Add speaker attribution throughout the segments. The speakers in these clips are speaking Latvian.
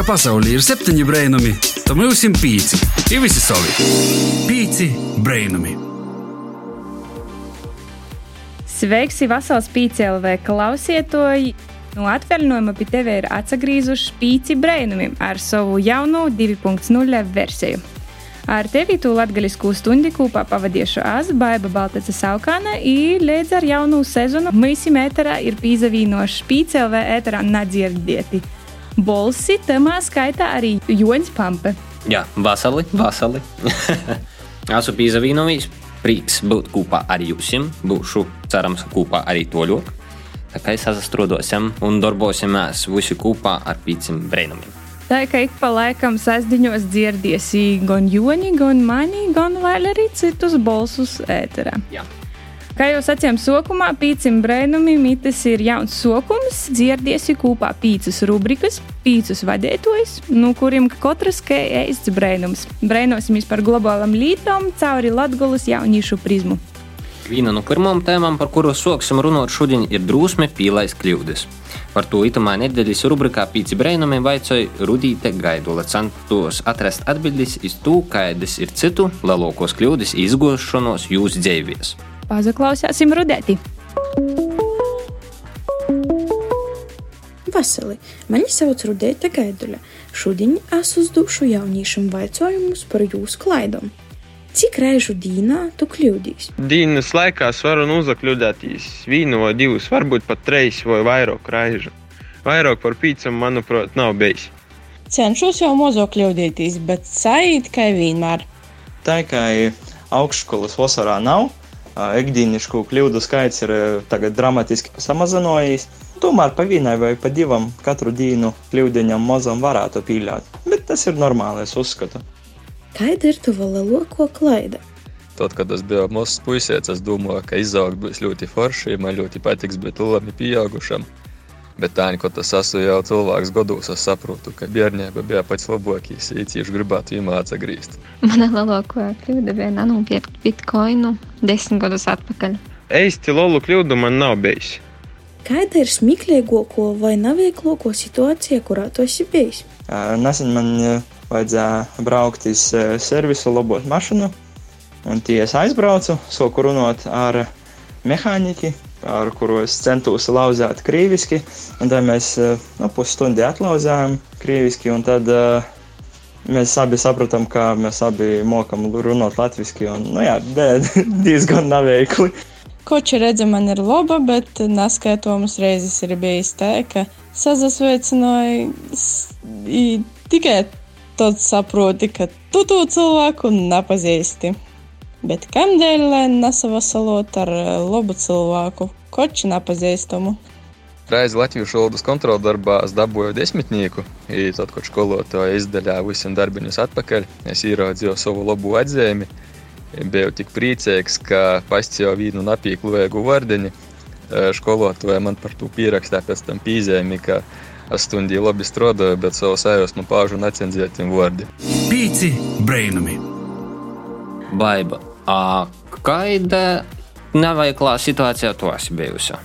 Speaker 1: ka pasaulē ir septiņi brainami, tad mums ir pieci. Ir visi savi. Pieci brainami.
Speaker 2: Sveiki, Vasals Pīcēlvē klausietoji! No atvaļinājuma pie tevis ir atgriezušies pīci brainami ar savu jauno 2.0 versiju. Ar tevi tu latgaļisku stundi kopā pavadīšu es, Baiba Baltaca Saukāna, un līdz ar jaunu sezonu mīsim ēterā ir pīzavīnoši Pīcēlvē ēterā nadzirdieti. Bolsi tamā skaitā arī Joņs Pampe.
Speaker 3: Jā, vasali, vasali. Esmu pīzavīnojis, prieks būt kopā ar jums, būšu cerams kopā arī toļok. Tā kā es sastrodosim un darbosimies visi kopā ar pīcim brēnumiem.
Speaker 2: Tā kā ik pa laikam sasdiņos dzirdiesi gan joņi, gan mani, gan vēl arī citus balsus ēterā.
Speaker 3: Jā.
Speaker 2: Kā jau sacījām, sokumā pīcim brēnumim mitas ir jauns sokums, dzirdiesi kopā pīcis rubrikas, pīcis vadētojs, no kuriem katrs kā ēsts brēnums. Brēnosimies par globālam lītām cauri Latgolas jauniešu prizmu.
Speaker 3: Viena no pirmām tēmām, par kuru sāksim runāt šodien, ir drusme pīlais kļūdas. Par to itamā nedēļas rubrikā Pīci Breinumi vaicoja Rudīte Gaidula, centos atrast atbildes iz to, kādas ir citu lielākos kļūdas izgošanos jūsu dzīvēs.
Speaker 2: Pazaklausāsim Rudēti!
Speaker 4: Vasali, mani sauc Rudēta Gaidula. Šodien es uzdošu jauniešiem vaicojumus par jūsu klaidām. Cik reižu dīnā tu kļūdīs?
Speaker 5: Dienas laikā es varu uzakļūdēties vienu vai divus, varbūt pat trīs vai vairāk reižu. Vairāk par pīcam, manuprāt, nav bijis.
Speaker 6: Cenšos jau mazo kļūdīties, bet saīt kā vienmēr.
Speaker 7: Tā kā augšskolas vasarā nav, ikdienišku kļūdu skaits ir tagad dramatiski samazinājies. Tomēr pa vienai vai pa divam katru dienu kļūdiņam mazam varētu pīļāt, bet tas ir normāli, es uzskatu.
Speaker 4: Kāda ir tava lielākā klaida?
Speaker 8: Tad, kad es biju mazs puisietis, es domāju, ka izaugt būs ļoti forši, man ļoti patiks būt lielam pieaugušam. Bet tā, ko tas esmu jau cilvēks gados, es saprotu, ka bērnība bija pats labākais, ja tieši gribētu viņu atgriezt.
Speaker 9: Mana lielākā kļūda bija nenopirkt bitkoinu desmit gadus atpakaļ.
Speaker 5: Eisti lolu kļūdu man nav bijis.
Speaker 4: Kāda ir smieklīgākā vai neveiklākā situācija, kurā tu esi bijis?
Speaker 7: Nesen man vajadzēja braukt uz servisu, labot mašīnu. Un tie es aizbraucu, soku runāt ar mehāniķi, ar kuru es centos lauzēt krīviski. Tad mēs nu, pusstundi atlauzām krīviski, un tad uh, mēs abi sapratām, ka mēs abi mokam runāt latviešu. Nu, jā, diezgan neveikli.
Speaker 6: Koči redzi, man ir laba, bet neskaitāmas reizes ir bijis tā, ka sazasveicināja tikai tad saproti, ka tu to cilvēku nepazīsti. Bet kādēļ nesavasalot ar labu cilvēku, koči nepazīstamu?
Speaker 8: Reiz Latvijas valodas kontrola darbā es dabūju desmitnieku, un tad, kad skolotāja izdaļāja visiem darbiņus atpakaļ, es ieraudzīju savu labu atzīmi. Biju tik priecīgs, ka pastīju vienu napīklu vēgu vārdiņu. Skolotāja man par to pierakstīja pēc tam pīzēmi, ka es stundī labi strādāju, bet savu sajūsmu paužu necenzētiem vārdiem.
Speaker 1: Pīci brainami!
Speaker 3: Baiba, kāda neveiklā situācijā tu esi bijusi?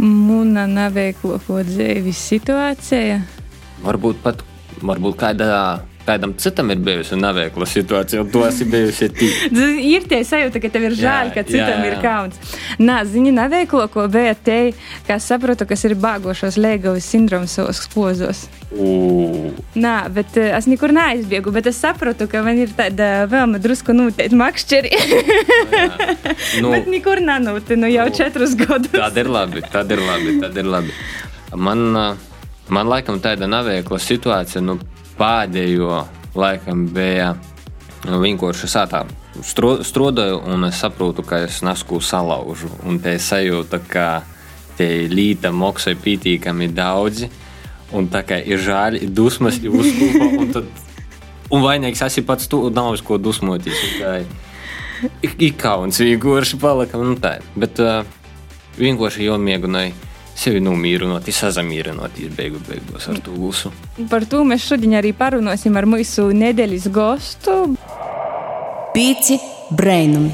Speaker 2: Muna neveiklāko dzīves situācija.
Speaker 3: Varbūt pat varbūt kādā kādam citam ir bijusi neveikla situācija, un tu esi bijusi tīra.
Speaker 2: ir tie sajūta, ka tev ir žēl,
Speaker 3: Jā,
Speaker 2: ka citam
Speaker 3: jā,
Speaker 2: ir
Speaker 3: jā.
Speaker 2: kauns. Nā, ziņa neveiklo, ko bija te, kā saprotu, kas ir bāgošos Lēgavas sindroms savos pozos.
Speaker 3: U,
Speaker 2: Nā, bet uh, es nekur neaizbiegu, bet es saprotu, ka man ir tāda vēlme drusku noteikti makšķeri.
Speaker 3: nu,
Speaker 2: bet nekur nenūti, nu jau
Speaker 3: Nu,
Speaker 2: četrus gadus.
Speaker 3: Tad ir labi, tad ir labi. Tad ir labi. Man, ā, man laikam tāda neveikla situācija, nu, pēdējo laikam bija vienkārši sātā. Stro, strodoju, un es saprotu, ka es nasku salaužu. Un te sajūta, ka tie līta moksai pītīkami daudzi. Un tā kā ir žēl, ir dusmas, ir uzkūpa. Un, tad, un vainīgs esi pats tu, nav uz ko dusmoties. Ir- kauns vienkārši palika. Nu, tā. Bet uh, vienkārši jau mēģināju sevi nomīrināt, sazamīrināt, beigu beigās ar to visu.
Speaker 2: Par to mēs šodien arī parunāsim ar mūsu nedēļas gostu.
Speaker 10: Pīci brainumi.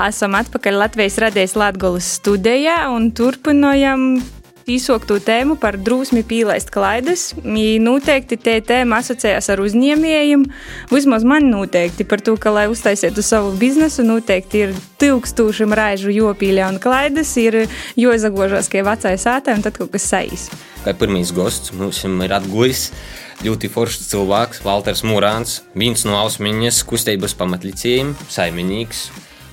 Speaker 2: Esam atpakaļ Latvijas radijas Latvijas studijā un turpinājam īsoktu tēmu par drūsmi pīlaist klaidas. I noteikti te tēma asociējas ar uzņēmējiem. Vismaz man noteikti par to, ka, lai uztaisītu savu biznesu, noteikti ir tūkstošiem raižu jopīļa un klaidas, ir joizagožos, ka ir vecais ātē un tad kaut kas saīs.
Speaker 3: Kā pirmais gosts mums ir atgojis ļoti foršs cilvēks, Walters Mūrāns, viens no Ausmiņas kustības pamatlicējiem, saimnieks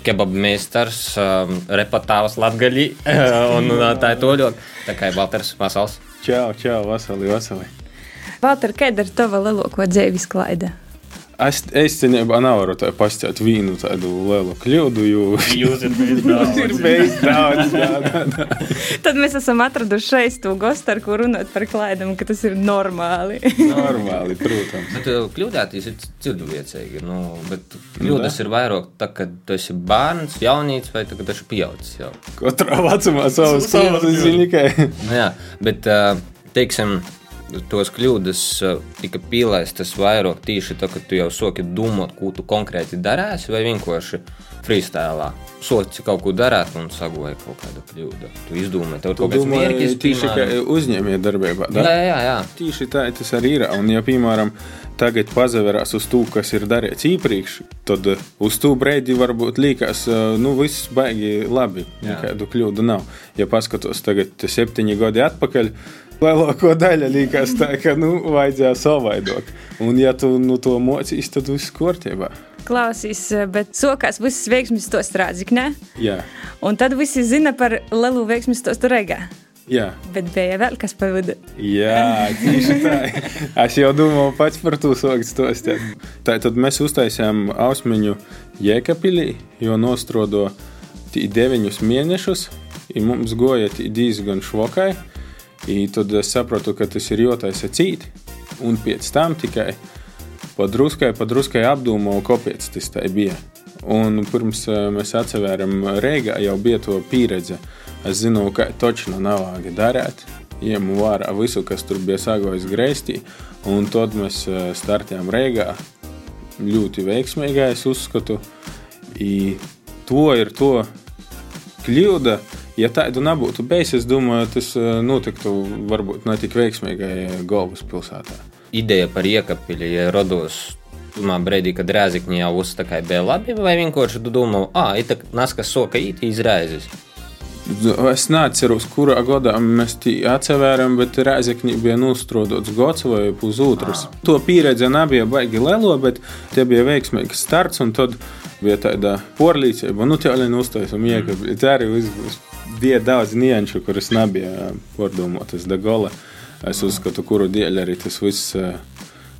Speaker 3: kebabu meistars, um, repatāvs latgaļi un uh, tā ir toļot. Tā kā ir Valters Vasals.
Speaker 11: Čau, čau, vasali, vasali.
Speaker 2: Valter, kāda ir tava lielākā dzīves klaida?
Speaker 11: Es īstenībā nevaru tā pastāstīt vienu tādu lielu kļūdu, jo
Speaker 3: jūs esat
Speaker 11: bijis daudz.
Speaker 2: Tad mēs esam atraduši šeit to gostu, ar kuru runāt par klaidām, ka tas ir normāli.
Speaker 11: normāli, protams.
Speaker 3: Bet uh, kļūdāties ir cilvēcīgi. Nu, bet kļūdas ir vairāk, tad, kad tu esi bērns, jaunīts vai tad, kad esi pieaudzis jau.
Speaker 11: Katrā vecumā savas kļūdas zini, ka.
Speaker 3: Jā, bet, uh, teiksim, tos kļūdas uh, tika pielaistas vairāk tieši tad, kad tu jau soki domāt, ko tu konkrēti darīsi, vai vienkārši freestēlā. Soci kaut ko darīt un sagoja kaut kādu kļūdu. Tu izdomāji, tev ir kaut kāds mērķis.
Speaker 11: Tieši kā uzņēmēja darbībā.
Speaker 3: Jā, jā, jā.
Speaker 11: Tieši tā tas arī ir. Un, ja, piemēram, tagad pazaverās uz to, kas ir darīts iepriekš, tad uz to brīdi varbūt liekas, nu, viss baigi labi. Nekādu kļūdu nav. Ja paskatos tagad septiņi gadi atpakaļ, lielāko daļu liekas, tā, ka nu, vajadzēja savaidot. Un, ja tu nu, to mocīs, tad viss kārtībā.
Speaker 2: Klausīs, bet sokās visas veiksmes to strādāt, ne?
Speaker 11: Jā.
Speaker 2: Un tad visi zina par lielu veiksmes to strēgā.
Speaker 11: Jā.
Speaker 2: Bet bija vēl kas pa vidu.
Speaker 11: Jā, tieši tā. Es jau domāju pats par to sokt stostēt. Tā tad mēs uztaisījām ausmiņu Jēkapilī, jo nostrodo deviņus mēnešus, un mums goja diezgan švokai. I tad es sapratu, ka tas ir jotaisa cīti, un pēc tam tikai padruskai, padruskai apdomāju, kāpēc tas tā bija. Un pirms mēs atsevēram Rīgā, jau bija to pieredze. Es zinu, ka točno nav vāga darīt. Iemu vārā visu, kas tur bija sagojis greiztī, un tad mēs startējām Rīgā. Ļoti veiksmīgi, es uzskatu. I to ir to kļūda, Ja tādu nebūtu bijis, es domāju, tas notiktu varbūt ne tik veiksmīgai galvaspilsētā.
Speaker 3: Ideja par iekapili ja rados pirmā brīdī, kad rēzikņi jau uzstāja, bija labi, vai vienkārši tu domā, ah, tā naska soka it izraizes.
Speaker 11: Es neatceros, kurā gadā mēs to atsevērām, bet rēzekņi bija nostrodots gads vai pusotrs. Ah. To pieredze nebija baigi lielo, bet tie bija veiksmīgs starts, un tad bija tāda porlīcība, nu tā arī uztaisām iekabļi. Tā arī viss būs bija daudz nianšu, kuras nebija pārdomātas da gala. Es uzskatu, kuru dēļ arī tas viss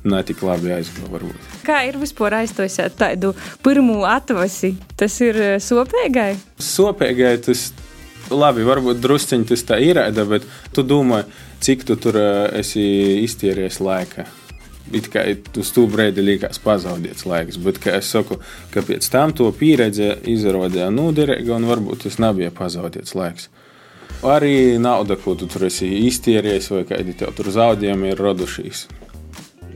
Speaker 11: netika labi aizgāja.
Speaker 2: Kā ir vispār aiztaisīt tādu pirmo atvasi? Tas ir sopīgai?
Speaker 11: Sopīgai tas labi, varbūt drusciņi tas tā ir, bet tu domā, cik tu tur esi iztērējis laika. It kā uz to brīdi likās pazaudēts laiks, bet, kā es saku, ka pēc tam to pieredze izrādījās noderīga un varbūt tas nebija pazaudēts laiks. Arī nauda, ko tu tur esi iztērējis, vai kādi tev tur zaudējumi ir radušies.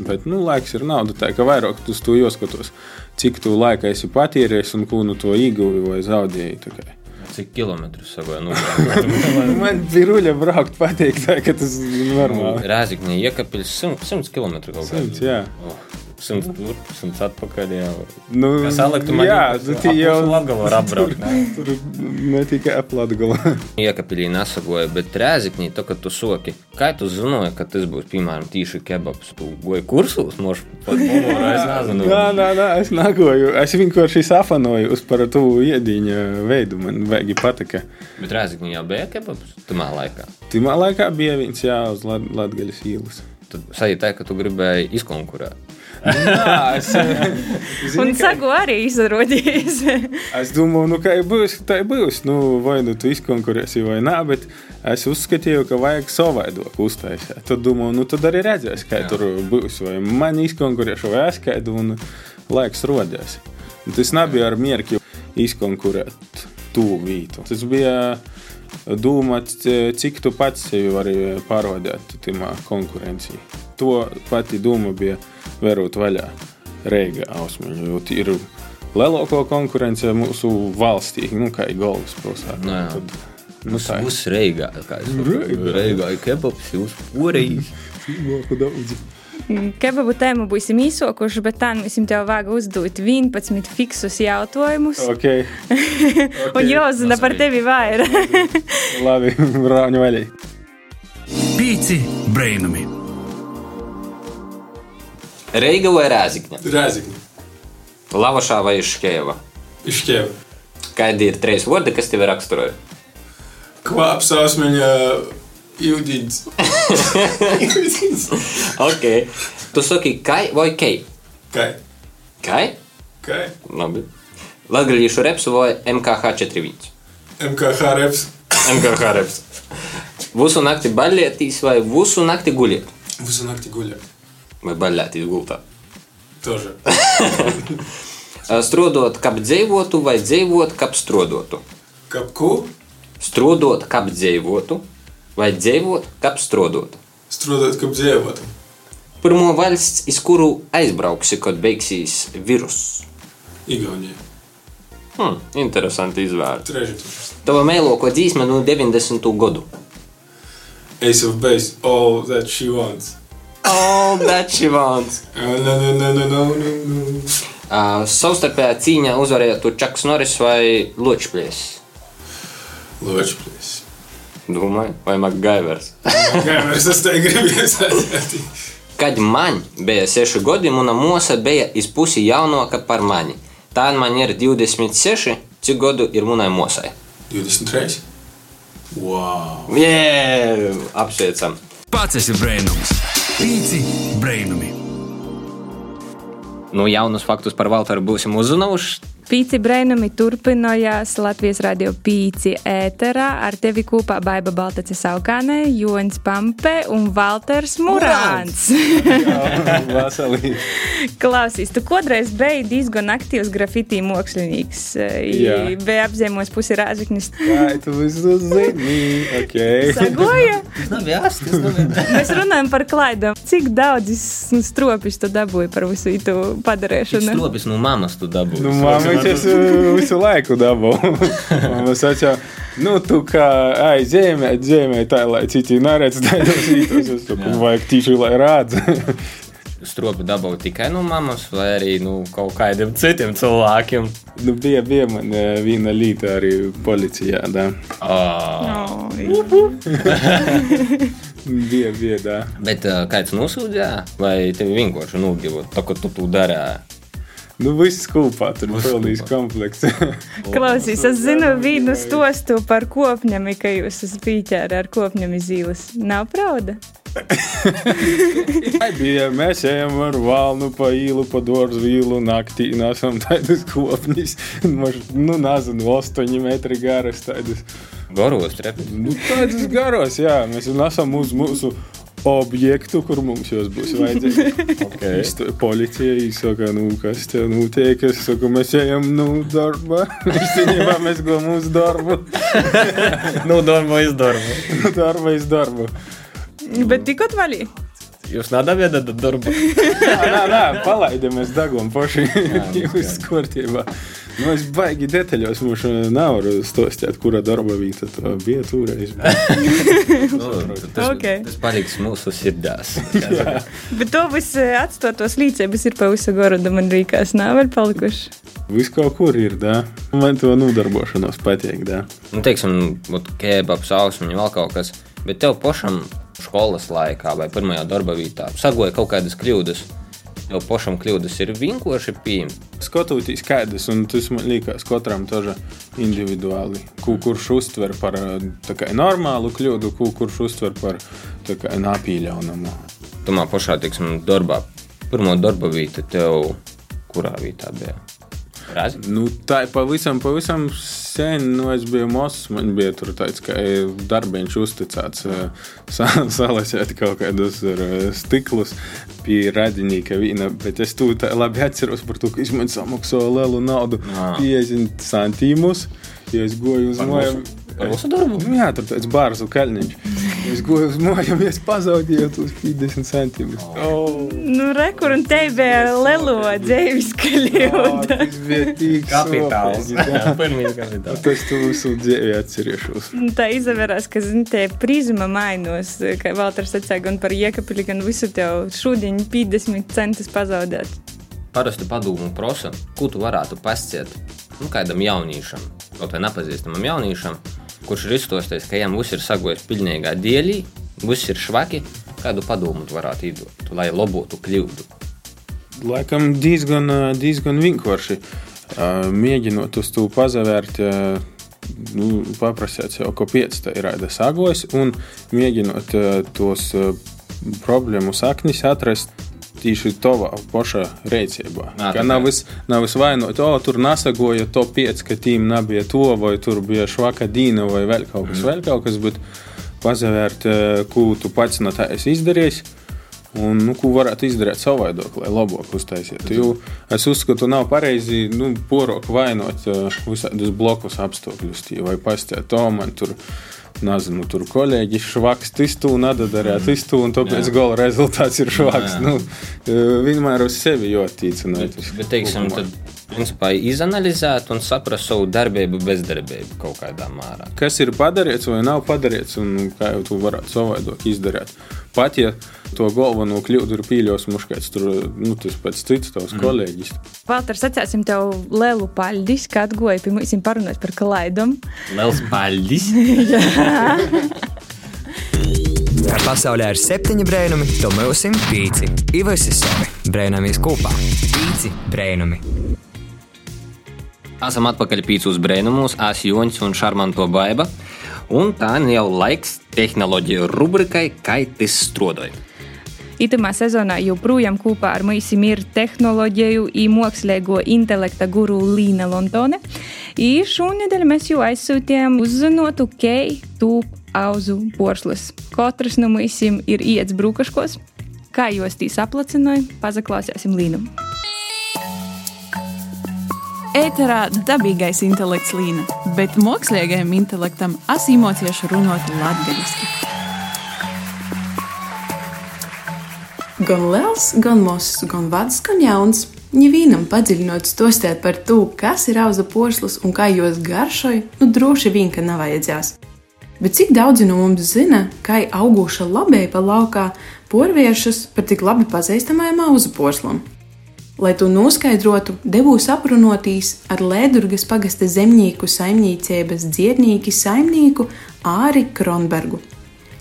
Speaker 11: Bet, nu, laiks ir nauda. Tā kā vairāk tu to jāskatos, cik tu laika esi patērējis un ko nu to ieguvi vai zaudēji.
Speaker 3: cik kilometrų savo numerą.
Speaker 11: Man virulė braukt pateikta, kad tas normaliai. Razik,
Speaker 3: ne jie kapil 100 km gal.
Speaker 11: 100, ja. Yeah.
Speaker 3: Oh. Simts tur, simts atpakaļ. Jau.
Speaker 11: Nu,
Speaker 3: man
Speaker 11: jā, nu, tie jau
Speaker 3: Latgalo var apbraukt.
Speaker 11: Tur, tur ne tikai aplatgalo.
Speaker 3: Iekapilī nesagoja, bet rēzikņī, to, kad tu soki, kā tu zināji, ka tas būs, piemēram, tīši kebabs, tu goji kursus, moš pat humorā, es nezinu.
Speaker 11: Nā, nā, nā, es nagoju, es vienkārši safanoju uz par to iedīņa veidu, man vajag patika.
Speaker 3: Bet rēzikņī jau bija kebabs, tamā laikā.
Speaker 11: Tamā laikā bija viens, jā, uz Latgaļas īlas.
Speaker 3: Tad sajūta, ka tu gribēji izkonkurēt.
Speaker 2: Un sagu arī izrādījis.
Speaker 11: es domāju, nu, kā būs, tā būs. Nu, vai nu tu izkonkurēsi vai nē, bet es uzskatīju, ka vajag savādāk uztaisīt. Tad domāju, nu, tad arī redzēs, kā Jā. tur būs. Vai man izkonkurēšu, vai es kādu, un laiks rodēs. Tas nebija ar mierķi izkonkurēt to vietu. Tas bija domāt, cik tu pats sevi vari pārvadāt tajā konkurencijā. To pati doma bija vērot vaļā Reiga ausmiņu, jo ir lielāko konkurence mūsu valstī, nu, kā ir galvaspilsēta.
Speaker 3: Nu, tad
Speaker 11: Nu,
Speaker 3: tas būs reigā.
Speaker 11: Reigā.
Speaker 3: Ir kebabs, jūs porijas.
Speaker 11: Cilvēku daudz.
Speaker 2: Kebabu tēmu būsim īsokuši, bet tā mums tev vajag uzdot 11 fiksus jautājumus.
Speaker 11: Ok,
Speaker 2: Un jāzina par tevi vairāk.
Speaker 11: labi, rāņu vaļai.
Speaker 1: Pīci brainami.
Speaker 3: Reiga vai Rēzikņa?
Speaker 11: Rēzikņa.
Speaker 3: Lavašā vai Škēva?
Speaker 11: Išķēva.
Speaker 3: Kādi ir trīs vārdi, kas tevi raksturoja?
Speaker 11: Kvāps, ausmeņa, jūdīgs.
Speaker 3: ok. Tu saki, kai vai kei?
Speaker 11: Kai.
Speaker 3: Kai?
Speaker 11: Kai.
Speaker 3: Labi. Latgalīšu repsu vai MKH 41?
Speaker 11: MKH reps.
Speaker 3: MKH reps. Visu nakti baļētīs vai visu nakti guļēt?
Speaker 11: Visu nakti guļēt.
Speaker 3: Vai baļētīs gultā?
Speaker 11: Тоже.
Speaker 3: Strodot, kap dzīvotu vai dzīvot, kap strodotu?
Speaker 11: Kap ko?
Speaker 3: Strodot, kap dzīvotu vai dzīvot, kap strodotu?
Speaker 11: Strādāt, kap dzīvot.
Speaker 3: Pirmo valsts, iz kuru aizbrauksi, kad beigsies virus.
Speaker 11: Igaunija.
Speaker 3: Hmm, interesanti izvēle.
Speaker 11: Trešais.
Speaker 3: Tava mēloko dzīsme no 90. gadu.
Speaker 11: Ace of base. All that she wants.
Speaker 3: All that she wants.
Speaker 11: No, no, no, no, no, no, no.
Speaker 3: Uh, savstarpējā cīņā uzvarētu Čaks Norris vai Ločplēs.
Speaker 11: Ločplēs.
Speaker 3: Domāju, vai Makgaivers.
Speaker 11: Gājumērs, es te gribēju sasēt.
Speaker 3: Kad man bija 6 gadi, mana mosa bija iz pusi jaunāka par mani. Tā man ir 26, cik gadu ir manai mosai.
Speaker 11: 23. Wow.
Speaker 3: Jē, apsveicam!
Speaker 1: Pats esi brainums. Pīci brainami.
Speaker 3: Nu, jaunus faktus par Valteru būsim uzzinājuši.
Speaker 2: Pīci brainami turpinājās Latvijas radio pīci ēterā ar tevi kopā Baiba Baltace Saukāne, Joņs Pampe un Valters Murāns.
Speaker 11: Vasalī.
Speaker 2: Klausīs, tu kādreiz biji diezgan aktīvs grafitī mākslinieks.
Speaker 11: Jā.
Speaker 2: Bija apzīmējis pusi rāžiknis.
Speaker 11: Kā tu visu zini? Ok.
Speaker 2: Sagoja?
Speaker 3: Nav jāsaka, tas nav jāsaka.
Speaker 2: Mēs runājam par klaidām. Cik daudz stropis tu dabūji par visu itu padarīšanu?
Speaker 3: Stropis no mammas tu dabūji.
Speaker 11: Nu, mamma es visu laiku dabūju. Mamma saka, nu, tu kā aizēmē, dzēmē tā, lai citi neredz ītos. Es saku, vajag tīši, lai rādz.
Speaker 3: Stropi dabūju tikai no mammas, vai arī nu, kaut kādiem citiem cilvēkiem.
Speaker 11: Nu, bija, bija man eh, viena lieta arī policijā, da.
Speaker 3: Oh.
Speaker 11: Bija, bija, da.
Speaker 3: Bet uh, kāds nosūdzēja, vai tev vienkārši nogribu, tā kā tu to darīji?
Speaker 11: Nu, viss kopā, tur bija pilnīgs komplekts.
Speaker 2: Klausīs, es zinu vienu stostu par kopņami, ka jūs esat pīķēri ar kopņami zīles. Nav pravda?
Speaker 11: bija, mēs ejam ar valnu pa īlu, pa dārzu īlu, naktī nesam tādas kopņas. Nu, nezinu, 8 metri garas tādas.
Speaker 3: Garos trepes.
Speaker 11: Nu, tādas garos, jā, mēs nesam uz mūsu objektu, kur mums jos būs vajadzīgi.
Speaker 3: Okay.
Speaker 11: Izstoja policija, izsaka, nu, kas te notiek. Es saku, mēs ejam, nu, darbā. Īstenībā mēs gājam uz darbu.
Speaker 3: nu, darbu iz darbu.
Speaker 11: Nu, darba iz darbu.
Speaker 2: Bet tikko vaļī.
Speaker 3: Jūs nedaviedat darbu?
Speaker 11: Nē, nē, nē palaidamies degunu paši. Jūs kārtībā. Nu, es baigi detaļos mums nevaru stostīt, kura darba vieta tā bija toreiz.
Speaker 3: nu, tas,
Speaker 2: Okay.
Speaker 3: tas paliks mūsu sirdās.
Speaker 2: Bet to viss atstotos līdzības ir pa visu gorodu, man rīkās nav vēl palikuši.
Speaker 11: Viss kaut kur ir, da. Man to nodarbošanos patīk, da.
Speaker 3: Nu, teiksim, kebabs, ausmiņa, vēl kaut kas. Bet tev pašam skolas laikā vai pirmajā darba vietā sagoja kaut kādas kļūdas. Jo pašam kļūdas ir vienkārši pieejama.
Speaker 11: Skatoties skaidrs, un tas man liekas, katram toža individuāli. Ku, kurš uztver par kā, normālu kļūdu, ku, kurš uztver par kā, nāpīļaunamu.
Speaker 3: Tomā pašā, teiksim, darbā, pirmo darba vīta tev kurā vītā bija? Razi?
Speaker 11: Nu, tā ir pavisam, pavisam sen. Nu, es biju mazs, man bija tur tāds darbiņš uzticēts, sa salasīt kaut kādus stiklus pie radinieka vīna. Bet es to labi atceros par to, ka viņš man samaksāja lielu naudu, 50 centīmus. Ja es goju uz mājām.
Speaker 3: mūsu- mūsu darbu?
Speaker 11: Jā, tur tāds bārzu kalniņš. Es gāju uz mājām, es pazaudēju tos 50 centimetrus. Oh.
Speaker 2: Nu, rekur un te bija lelo dzīves kļūda.
Speaker 11: Tas bija tik
Speaker 3: Kapitāls. Pirmie kapitāls.
Speaker 11: Tas tu visu dzīvi atcerēšos.
Speaker 2: Nu, Tā izvērās, ka zin, tie prizma mainos, kā Valters teica, gan par iekapili, gan visu tev šodien 50 centus pazaudēt.
Speaker 3: Parasti padomu prasa, ko tu varētu pasciet nu, kādam jauniešam, kaut vai nepazīstamam jauniešam, kurš ir izstosties, ka viņam viss ir sagojis pilnīgā dēļī, viss ir švaki, kādu padomu tu varētu iedot, lai labotu kļūdu.
Speaker 11: Laikam diezgan, ā, diezgan vienkārši. Ā, Mēģinot uz to pazavērt, ā, nu, paprasīt sev, kāpēc tā ir raida sagojis, un mēģinot tos problēmu saknis atrast tieši tavā pašā rīcībā. Ka nav vis- nav visvainot, o, tur nesagoja to pieci, ka tīm nebija to, vai tur bija švaka dīna, vai vēl kaut kas, mm. vēl kaut kas, bet pazavērt, ā, ko tu pats no tā esi izdarījis. Un, nu, ko varētu izdarīt savādāk, lai labāk uztaisītu. Jo es uzskatu, nav pareizi nu, porok vainot uh, visādus blokus apstākļus, vai pastāt to man tur. Nezinu, tur kolēģi švaks, tas tu nedarīja, tas tu, un tāpēc
Speaker 3: Jā.
Speaker 11: gala rezultāts ir švaks.
Speaker 3: Jā.
Speaker 11: Nu, uh, vienmēr uz sevi jātīcināt.
Speaker 3: Bet, teiksim, tad, principā, izanalizēt un saprast savu darbību, bezdarbību kaut kādā mērā.
Speaker 11: Kas ir padarīts vai nav padarīts, un kā jau tu varētu savādāk izdarīt. Pat ja to galveno kļūdu ir pīļos, kāds tur, nu, tas pats cits tavs mm. kolēģis.
Speaker 2: Valters, atcēsim tev lielu paļģis, kad atgoja pie mums parunāt par klaidom.
Speaker 3: Liels paldies!
Speaker 12: Kā pasaulē ir septiņi brēnumi, to mēs esam pīci. Ivas ir savi brēnamies kopā. Pīci brēnumi.
Speaker 3: Esam atpakaļ pīcūs brēnumos, es Joņš un Šarmanto Baiba. Un tā nu jau laiks tehnoloģiju rubrikai, kā tas strādāja.
Speaker 2: Itamā sezonā joprojām kopā ar mums ir tehnoloģiju un mākslīgo intelekta guru Līna Lontone. I šonadēļ mēs jau aizsūtījām uzzinotu Kei tūp auzu poršlis. Katrs no mums ir iets brūkaškos. Kā jūs tī saplacināja, pazaklausīsim Līnu.
Speaker 13: Ēterā dabīgais intelekts līna, bet mākslīgajam intelektam asimocieši runāt latviešu.
Speaker 4: Gan liels, gan mazs, gan vecs, gan jauns. Nevienam padziļinot stostēt par to, kas ir auza posls un kā jos garšoja, nu droši vien, ka nav vajadzēs. Bet cik daudzi no mums zina, kā augoša labēja pa laukā porviešus par tik labi pazīstamajam auza poslam? Lai to noskaidrotu, devos aprunotīs ar Lēdurgas pagasta zemnieku saimniecības dziednīku saimnieku Āri Kronbergu.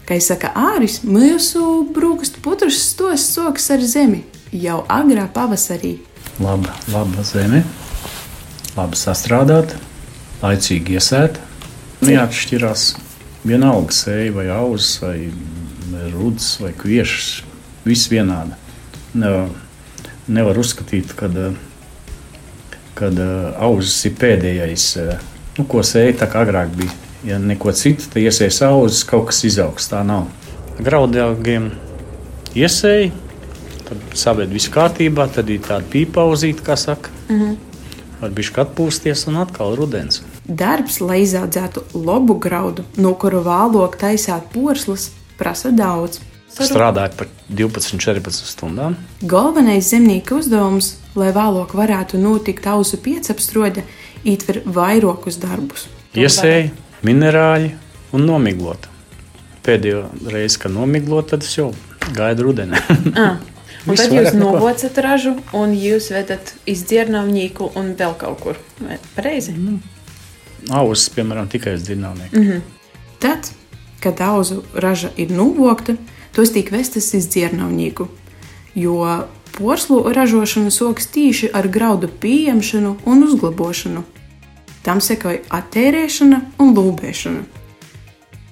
Speaker 4: Kā saka Āris, mūsu brūkastu putras stos soks ar zemi jau agrā pavasarī.
Speaker 14: laba, laba zeme, labi sastrādāt, laicīgi iesēt. Neatšķirās vienalga sēja vai auzas, vai rudas, vai kviešas. Viss vienādi. Nevar, nevar uzskatīt, ka kad auzas ir pēdējais, eh, nu, ko sēja tā kā agrāk bija. Ja neko citu, tad iesējas auzas, kaut kas izaugs. Tā nav. Graudīgiem iesēja, tad sabiedrība viss kārtībā, tad ir tāda pīpauzīta, kā saka.
Speaker 4: Mhm.
Speaker 14: Var būt atpūsties un atkal rudens.
Speaker 4: Darbs, lai izaudzētu labu graudu, no kura vāloka taisāt porslas, prasa daudz.
Speaker 14: Strādāju par 12, 14 stundām.
Speaker 4: Galvenais zemnieka uzdevums, lai vāloka varētu notikt ausu piecapstrode, ietver vairākus darbus.
Speaker 14: Iesēja, minerāļi un nomiglot. Pēdējo reizi, kad nomiglot, tad es jau gaidu rudenī.
Speaker 4: Ah. Un
Speaker 14: Viss
Speaker 4: tad jūs novocat ražu, un jūs vedat izdzirnavnieku un vēl kaut kur. Pareizi. Mm.
Speaker 14: Ausis, piemēram, tikai uz dzinējumiem.
Speaker 4: Mm -hmm. Tad, kad auzu raža ir novokta, tos tiek vestas iz dzirnavnieku. Jo porslu ražošana soks tīši ar graudu pieņemšanu un uzglabošanu. Tam sekoja attērēšana un lūbēšana.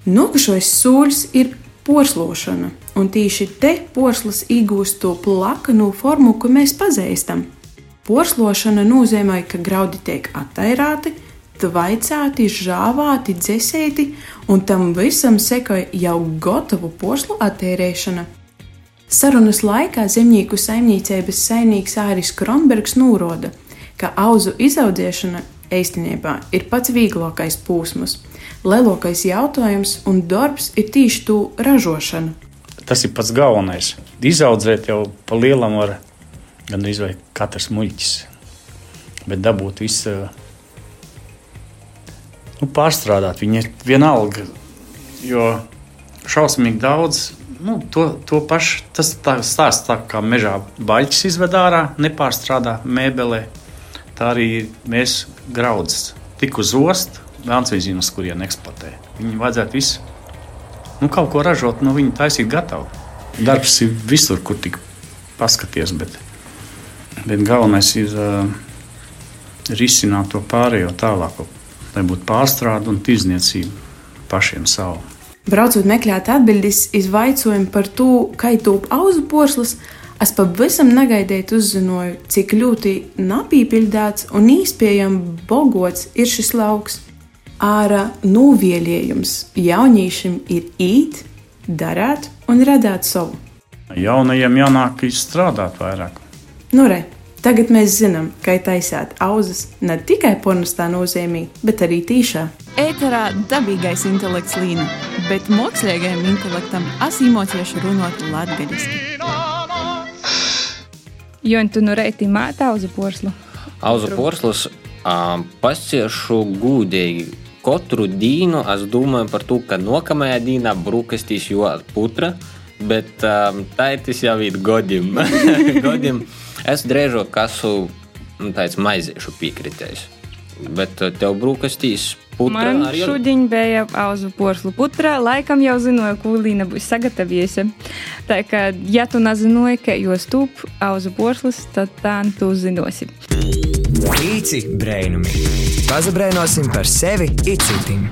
Speaker 4: Nokušais sūļs ir porslošana, un tieši te porslas iegūst to plakanu formu, ko mēs pazīstam. Porslošana nozīmē, ka graudi tiek attairāti, tvaicāti, žāvāti, dzēsēti, un tam visam sekoja jau gatavu porslu attērēšana. Sarunas laikā zemnieku saimniecības saimnieks Āris Kronbergs norāda, ka auzu izaudzēšana īstenībā ir pats vieglākais posms. lielākais jautājums un darbs ir tieši tu ražošana.
Speaker 14: Tas ir pats galvenais. Izaudzēt jau pa lielam var gandrīz vai katrs muļķis. Bet dabūt visu, nu, pārstrādāt, viņi ir vienalga. Jo šausmīgi daudz, nu, to, to pašu, tas tā, stāsts tā kā mežā baļķis izved ārā, nepārstrādā mēbelē. Tā arī mēs graudzes tik uz ostu, Vēlams nezinu, uz kurien eksploatē. Viņi vajadzētu visu nu, kaut ko ražot, nu, viņi taisīt gatavu. Darbs ir visur, kur tik paskaties, bet, bet galvenais ir uh, risināt to pārējo tālāk, lai būtu pārstrāde un tirzniecība pašiem savu.
Speaker 4: Braucot meklēt atbildes uz jautājumu par to, kā top auzu posls, es pavisam negaidīju uzzināju, cik ļoti napīpildēts un īspējami bogots ir šis lauks. Ārā novēlējums jauniešiem ir īt, darīt un radīt savu.
Speaker 14: Jaunajiem jānāk izstrādāt vairāk.
Speaker 4: Nu, re, tagad mēs zinām, ka taisīt auzas ne tikai pornogrāfijā nozīmē, bet arī tīšā.
Speaker 13: Ēterā dabīgais intelekts līna, bet mākslīgajam intelektam asimotieši runāt latgaļiski.
Speaker 2: Jo tu nu reiti māta auzu porslu?
Speaker 3: Auzu porslus um, pasiešu gūdīgi katru dienu es domāju par to, ka nākamajā dienā brūkastīs jau putra, bet um, tā ir tas jau ir godim. godim. Es drēžot esmu nu, tāds maiziešu piekritējs. Bet uh, tev brūkastīs putra
Speaker 2: Man
Speaker 3: arī
Speaker 2: šodien bija auzu porslu putra. Laikam jau zināju, ko Līna būs sagatavojusi. Tā kā, ja tu nezināji, ka jūs tūp auzu porslus, tad tā tu zinosi.
Speaker 12: Pīci brainumi. Pazabrainosim par sevi un citiem.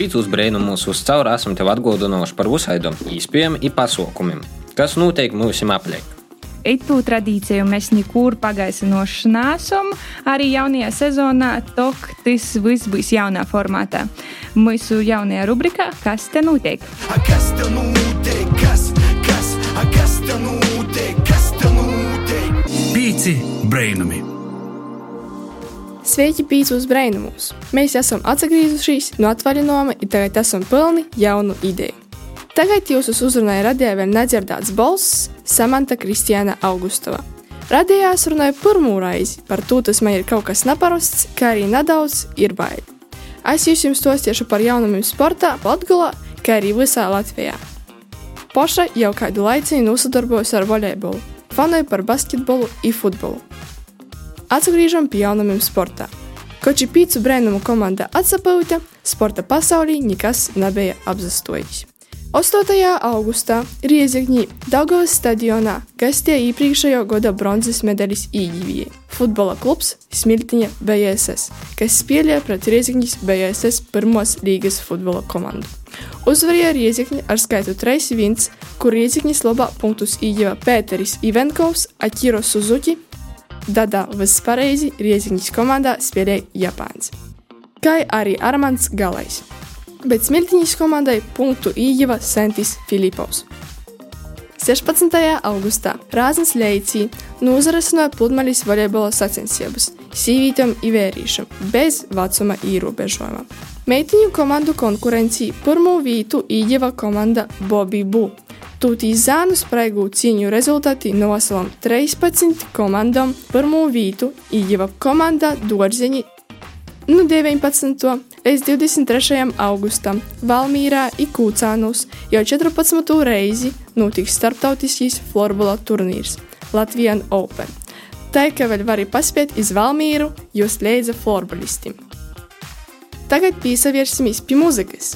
Speaker 3: Pīcis brīnumus uz cauri esam tev atgādinājuši par visādiem īspējām un pasaukumiem, kas noteikti mums apliek.
Speaker 2: Itu tradīciju mēs nekur pagaisinoši nesam. Arī jaunajā sezonā tok tas viss būs jaunā formātā. Mūsu jaunajā rubrikā Kas te notiek?
Speaker 15: Kas te notiek? Kas, kas, a, kas te notiek? Kas te notiek?
Speaker 1: Pīci brainami!
Speaker 16: Sveiki, pīcis brainamos! Mēs esam atgriezušies no atvaļinājuma, un tagad esam pilni jaunu ideju. Tagad jūsu uzrunāja radījā vēl nedzirdēts balss Samanta Kristiāna Augustova. Radījā es runāju pirmo reizi, par to tas man ir kaut kas neparasts, kā arī nedaudz ir bail. Es jūs jums stostīšu par jaunumiem sportā, Latvijā, kā arī visā Latvijā. Poša jau kādu laiciņu nosadarbojos ar volejbolu, fanoju par basketbolu un futbolu. Atgriežam pie jaunumiem sportā. Koči pīcu brēnumu komanda atsapauta, sporta pasaulī nekas nebija apzastojis. 8. augustā Riezekņī Daugavas stadionā gastīja iepriekšējo gada bronzas medaļas īģivīja futbola klubs Smiltiņa BSS, kas spēlēja pret Riezekņas BSS pirmos līgas futbola komandu. Uzvarēja Riezekņa ar skaitu 3-1, kur Riezekņas labā punktus ieģeva Pēteris Ivenkovs, Akiro Suzuki, Dada Vespareizi Riezekņas komandā spēlēja Japāns. Kā arī Armands Galais bet Smiltiņas komandai punktu ieguva Sentis Filipovs. 16. augustā Rāznas Leicī nozarasināja pludmales volejbola sacensības sīvītam un vērīšam bez vecuma ierobežojuma. Meitiņu komandu konkurencijā pirmo vietu ieguva komanda Bobby Boo. Tūtīs zānu spraigu cīņu rezultāti nosalam 13 komandām pirmo vietu ieguva komanda Dorzeņi no 19 līdz 23. augustam Valmīrā un Kūcānos jau 14. reizi notiks starptautiskais florbola turnīrs Latvijas Open. Tā kā vēl var paspēt iz Valmīru, jūs leidza florbolistim. Tagad piesavērsimies pie muzikas.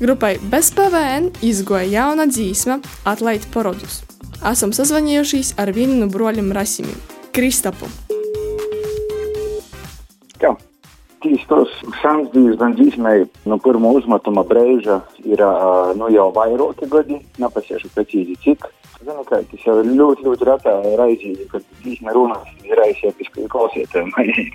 Speaker 16: Grupai Bez PVN izgoja jauna dzīsma Atlaid parodus. Esam sazvanījušies ar vienu no broļiem Rasimim, Kristapu.
Speaker 17: Tieši tos sankcijas gan dzīsmēji no pirmā uzmetuma brīža ir nu, jau vairāki gadi, nepasiešu precīzi cik. Zinu, ka tas jau ļoti, ļoti retā raizīgi, kad dzīsme runās, ir aizsiepiski klausītājiem.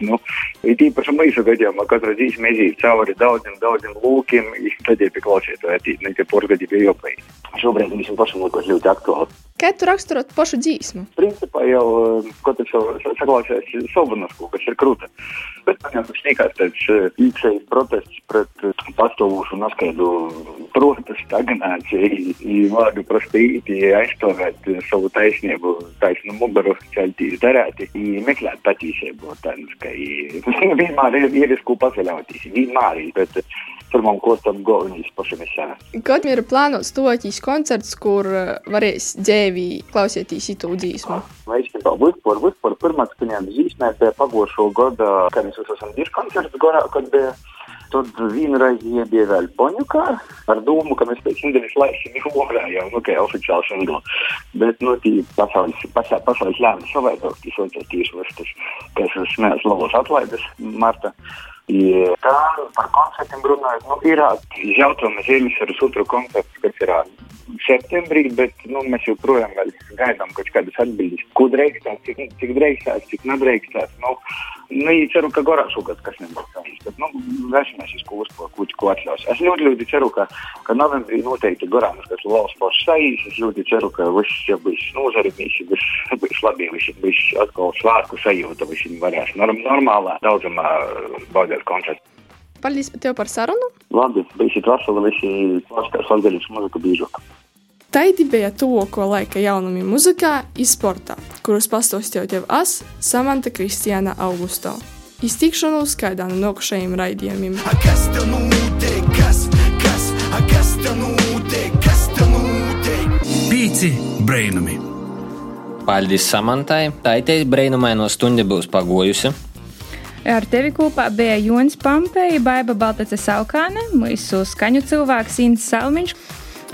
Speaker 17: nu, ir tīpaši mūsu gadījumā, katra dzīsme iziet cauri daudziem, daudziem lūkiem, tad ir pie klausītāja, ne tie porgadi pie jopai. Šobrīd visam pašam liekas ļoti aktuāli.
Speaker 16: Kā tu raksturot pašu dzīsmu?
Speaker 17: Principā jau eh, katrs jau saklausās Sobanovsku, kas ir krūta. Bet man jau tas sniegās tāds eh, iekšējs protests pret eh, pastāvošu noskaidru protu stagnāciju, vārdu prostīgi aizstāvēt savu taisnību, taisnu mugaru ceļtīs darēti, meklēt patīsību, tāds, ka vienmēr ir ierisku paceļauties, vienmēr, bet pirmām kārtām galvenais pašam esam.
Speaker 16: Kad ir plānots toķis koncerts, kur varēs dzēvī klausieties itu dzīsmu?
Speaker 17: Īstenībā vispār, vispār pirmā skaņām zīmē bija pagošo gada, kad mēs esam divi koncerts gorā, kad bija Tad vienreiz iebija vēl Boņukā ar domu, ka mēs pēc nedēļas laisim orā jau, nu, kā oficiāli singlu. Bet, nu, tī pasaules, pasaules, pasaules lēma savaidot, tas otrs tieši vastas, kas smēs labos atlaides marta. I tā par koncertiem runājot, nu, ir jautājumu Ziemassvētku sutru koncerts, kas ir septembrī, bet nu, mēs joprojām gaidām kaut kādas atbildes. Ko drīkstās, cik, cik drīkstās, cik nedrīkstās. Nu, nu, ceru, ka garā šogad kas nebūs nu, vēsimies uz uzko, ko, ko atļaus. Es ļoti, ļoti ceru, ka, ka novembrī noteikti garā mums kas valsts pašs sajīs. Es ļoti ceru, ka viss jau būs nozarimīs, viss būs labi, viss būs atkal svārku sajūta, visiem varēs norm, normālā daudzumā baudīt koncertu.
Speaker 16: Paldies tev par sarunu.
Speaker 17: Labi, bijis veseli, visi klausās latgaļas muziku bīžok.
Speaker 16: Taidi bija tuvāko laika jaunumi muzikā un sportā, kurus pastāstīju tev es, Samanta Kristiāna Augusto. Iztikšanos kādā no nākošajiem raidījumiem.
Speaker 15: Kas te notiek? Kas, kas, a, kas te notiek? Kas te notiek?
Speaker 1: Pīci brainami.
Speaker 3: Paldies Samantai. Taitais brainamaino stunda būs pagojusi.
Speaker 2: Ar tevi kopā bija Jonas Pampeja, Baiba Baltace Saukāne, mūsu skaņu cilvēks Inns Salmiņš.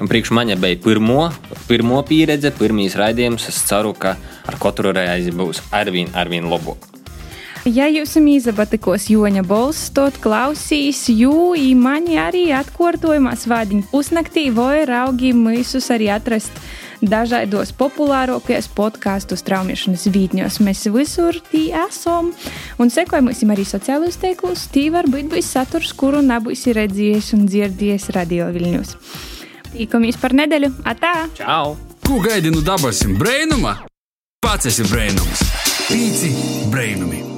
Speaker 3: Un priekš maņa bija pirmo, pirmo pieredze, pirmīs raidījums. Es ceru, ka ar katru reizi būs arvien, arvien labāk.
Speaker 2: Ja jūs izabatikos Joņa balss, tad klausīs, jo mani arī atkārtojumā svādiņu pusnaktī vai raugi mūsus arī atrast dažādos populārākajos podkāstu straumēšanas vītņos. Mēs visur tī esam un sekojam arī sociālos tīklos. Tī var būt bijis saturs, kuru nebūsi redzējis un dzirdējis radio viļņos. Tikamies par nedēļu. Atā!
Speaker 3: Čau!
Speaker 1: Ko gaidi no dabasim? Brainuma? Pats esi brainums. Pīci brainumi.